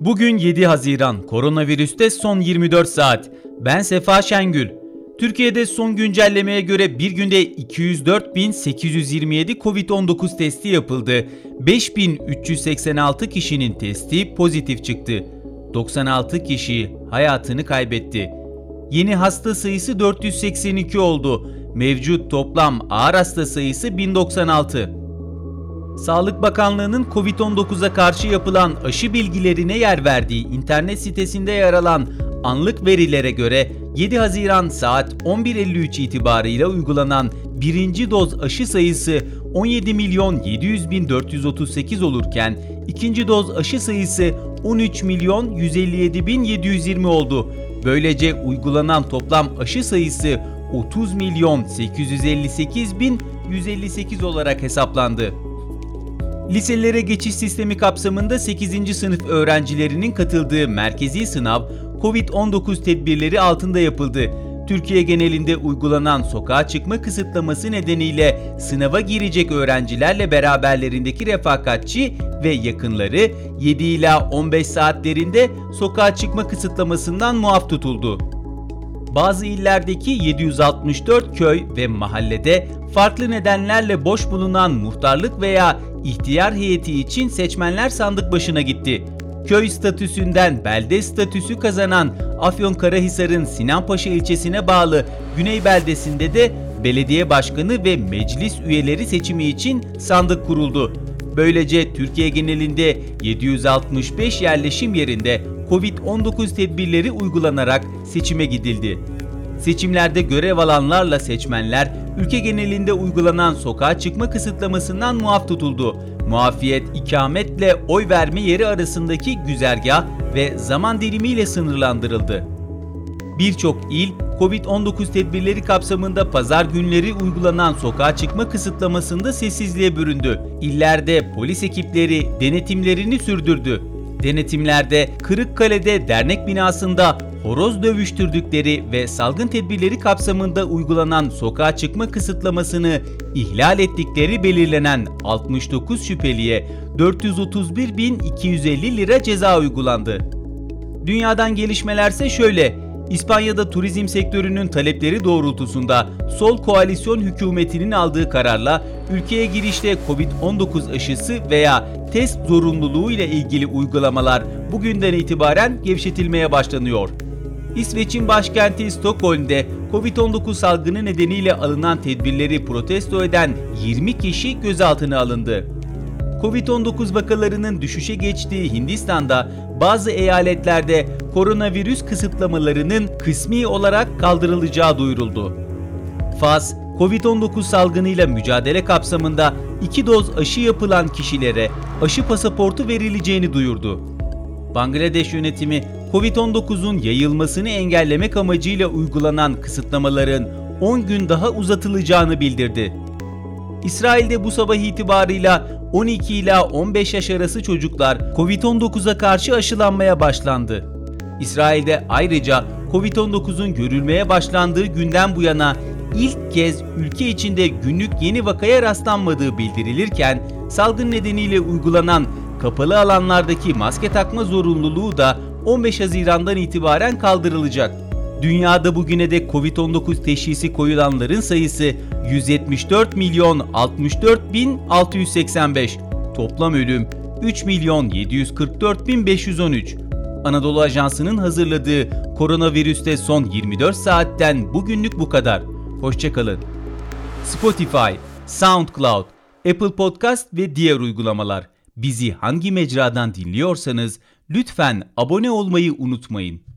Bugün 7 Haziran, koronavirüste son 24 saat. Ben Sefa Şengül. Türkiye'de son güncellemeye göre bir günde 204.827 Covid-19 testi yapıldı. 5.386 kişinin testi pozitif çıktı. 96 kişi hayatını kaybetti. Yeni hasta sayısı 482 oldu. Mevcut toplam ağır hasta sayısı 1096. Sağlık Bakanlığı'nın COVID-19'a karşı yapılan aşı bilgilerine yer verdiği internet sitesinde yer alan anlık verilere göre 7 Haziran saat 11.53 itibarıyla uygulanan birinci doz aşı sayısı 17 milyon 700 bin 438 olurken ikinci doz aşı sayısı 13 milyon 157 bin 720 oldu. Böylece uygulanan toplam aşı sayısı 30 milyon 858 bin 158 olarak hesaplandı. Liselere geçiş sistemi kapsamında 8. sınıf öğrencilerinin katıldığı merkezi sınav COVID-19 tedbirleri altında yapıldı. Türkiye genelinde uygulanan sokağa çıkma kısıtlaması nedeniyle sınava girecek öğrencilerle beraberlerindeki refakatçi ve yakınları 7 ila 15 saatlerinde sokağa çıkma kısıtlamasından muaf tutuldu. Bazı illerdeki 764 köy ve mahallede farklı nedenlerle boş bulunan muhtarlık veya ihtiyar heyeti için seçmenler sandık başına gitti. Köy statüsünden belde statüsü kazanan Afyonkarahisar'ın Sinanpaşa ilçesine bağlı Güney beldesinde de belediye başkanı ve meclis üyeleri seçimi için sandık kuruldu. Böylece Türkiye genelinde 765 yerleşim yerinde Covid-19 tedbirleri uygulanarak seçime gidildi. Seçimlerde görev alanlarla seçmenler ülke genelinde uygulanan sokağa çıkma kısıtlamasından muaf tutuldu. Muafiyet ikametle oy verme yeri arasındaki güzergah ve zaman dilimiyle sınırlandırıldı. Birçok il Covid-19 tedbirleri kapsamında pazar günleri uygulanan sokağa çıkma kısıtlamasında sessizliğe büründü. İllerde polis ekipleri denetimlerini sürdürdü. Denetimlerde Kırıkkale'de dernek binasında horoz dövüştürdükleri ve salgın tedbirleri kapsamında uygulanan sokağa çıkma kısıtlamasını ihlal ettikleri belirlenen 69 şüpheliye 431.250 lira ceza uygulandı. Dünyadan gelişmelerse şöyle. İspanya'da turizm sektörünün talepleri doğrultusunda sol koalisyon hükümetinin aldığı kararla ülkeye girişte Covid-19 aşısı veya test zorunluluğu ile ilgili uygulamalar bugünden itibaren gevşetilmeye başlanıyor. İsveç'in başkenti Stockholm'de Covid-19 salgını nedeniyle alınan tedbirleri protesto eden 20 kişi gözaltına alındı. Covid-19 vakalarının düşüşe geçtiği Hindistan'da bazı eyaletlerde koronavirüs kısıtlamalarının kısmi olarak kaldırılacağı duyuruldu. Fas, Covid-19 salgınıyla mücadele kapsamında iki doz aşı yapılan kişilere aşı pasaportu verileceğini duyurdu. Bangladeş yönetimi Covid-19'un yayılmasını engellemek amacıyla uygulanan kısıtlamaların 10 gün daha uzatılacağını bildirdi. İsrail'de bu sabah itibarıyla 12 ila 15 yaş arası çocuklar Covid-19'a karşı aşılanmaya başlandı. İsrail'de ayrıca Covid-19'un görülmeye başlandığı günden bu yana ilk kez ülke içinde günlük yeni vakaya rastlanmadığı bildirilirken salgın nedeniyle uygulanan kapalı alanlardaki maske takma zorunluluğu da 15 Haziran'dan itibaren kaldırılacak. Dünyada bugüne dek Covid-19 teşhisi koyulanların sayısı 174 milyon 64 bin 685. Toplam ölüm 3 milyon 744 bin 513. Anadolu Ajansı'nın hazırladığı koronavirüste son 24 saatten bugünlük bu kadar. Hoşçakalın. Spotify, SoundCloud, Apple Podcast ve diğer uygulamalar. Bizi hangi mecradan dinliyorsanız lütfen abone olmayı unutmayın.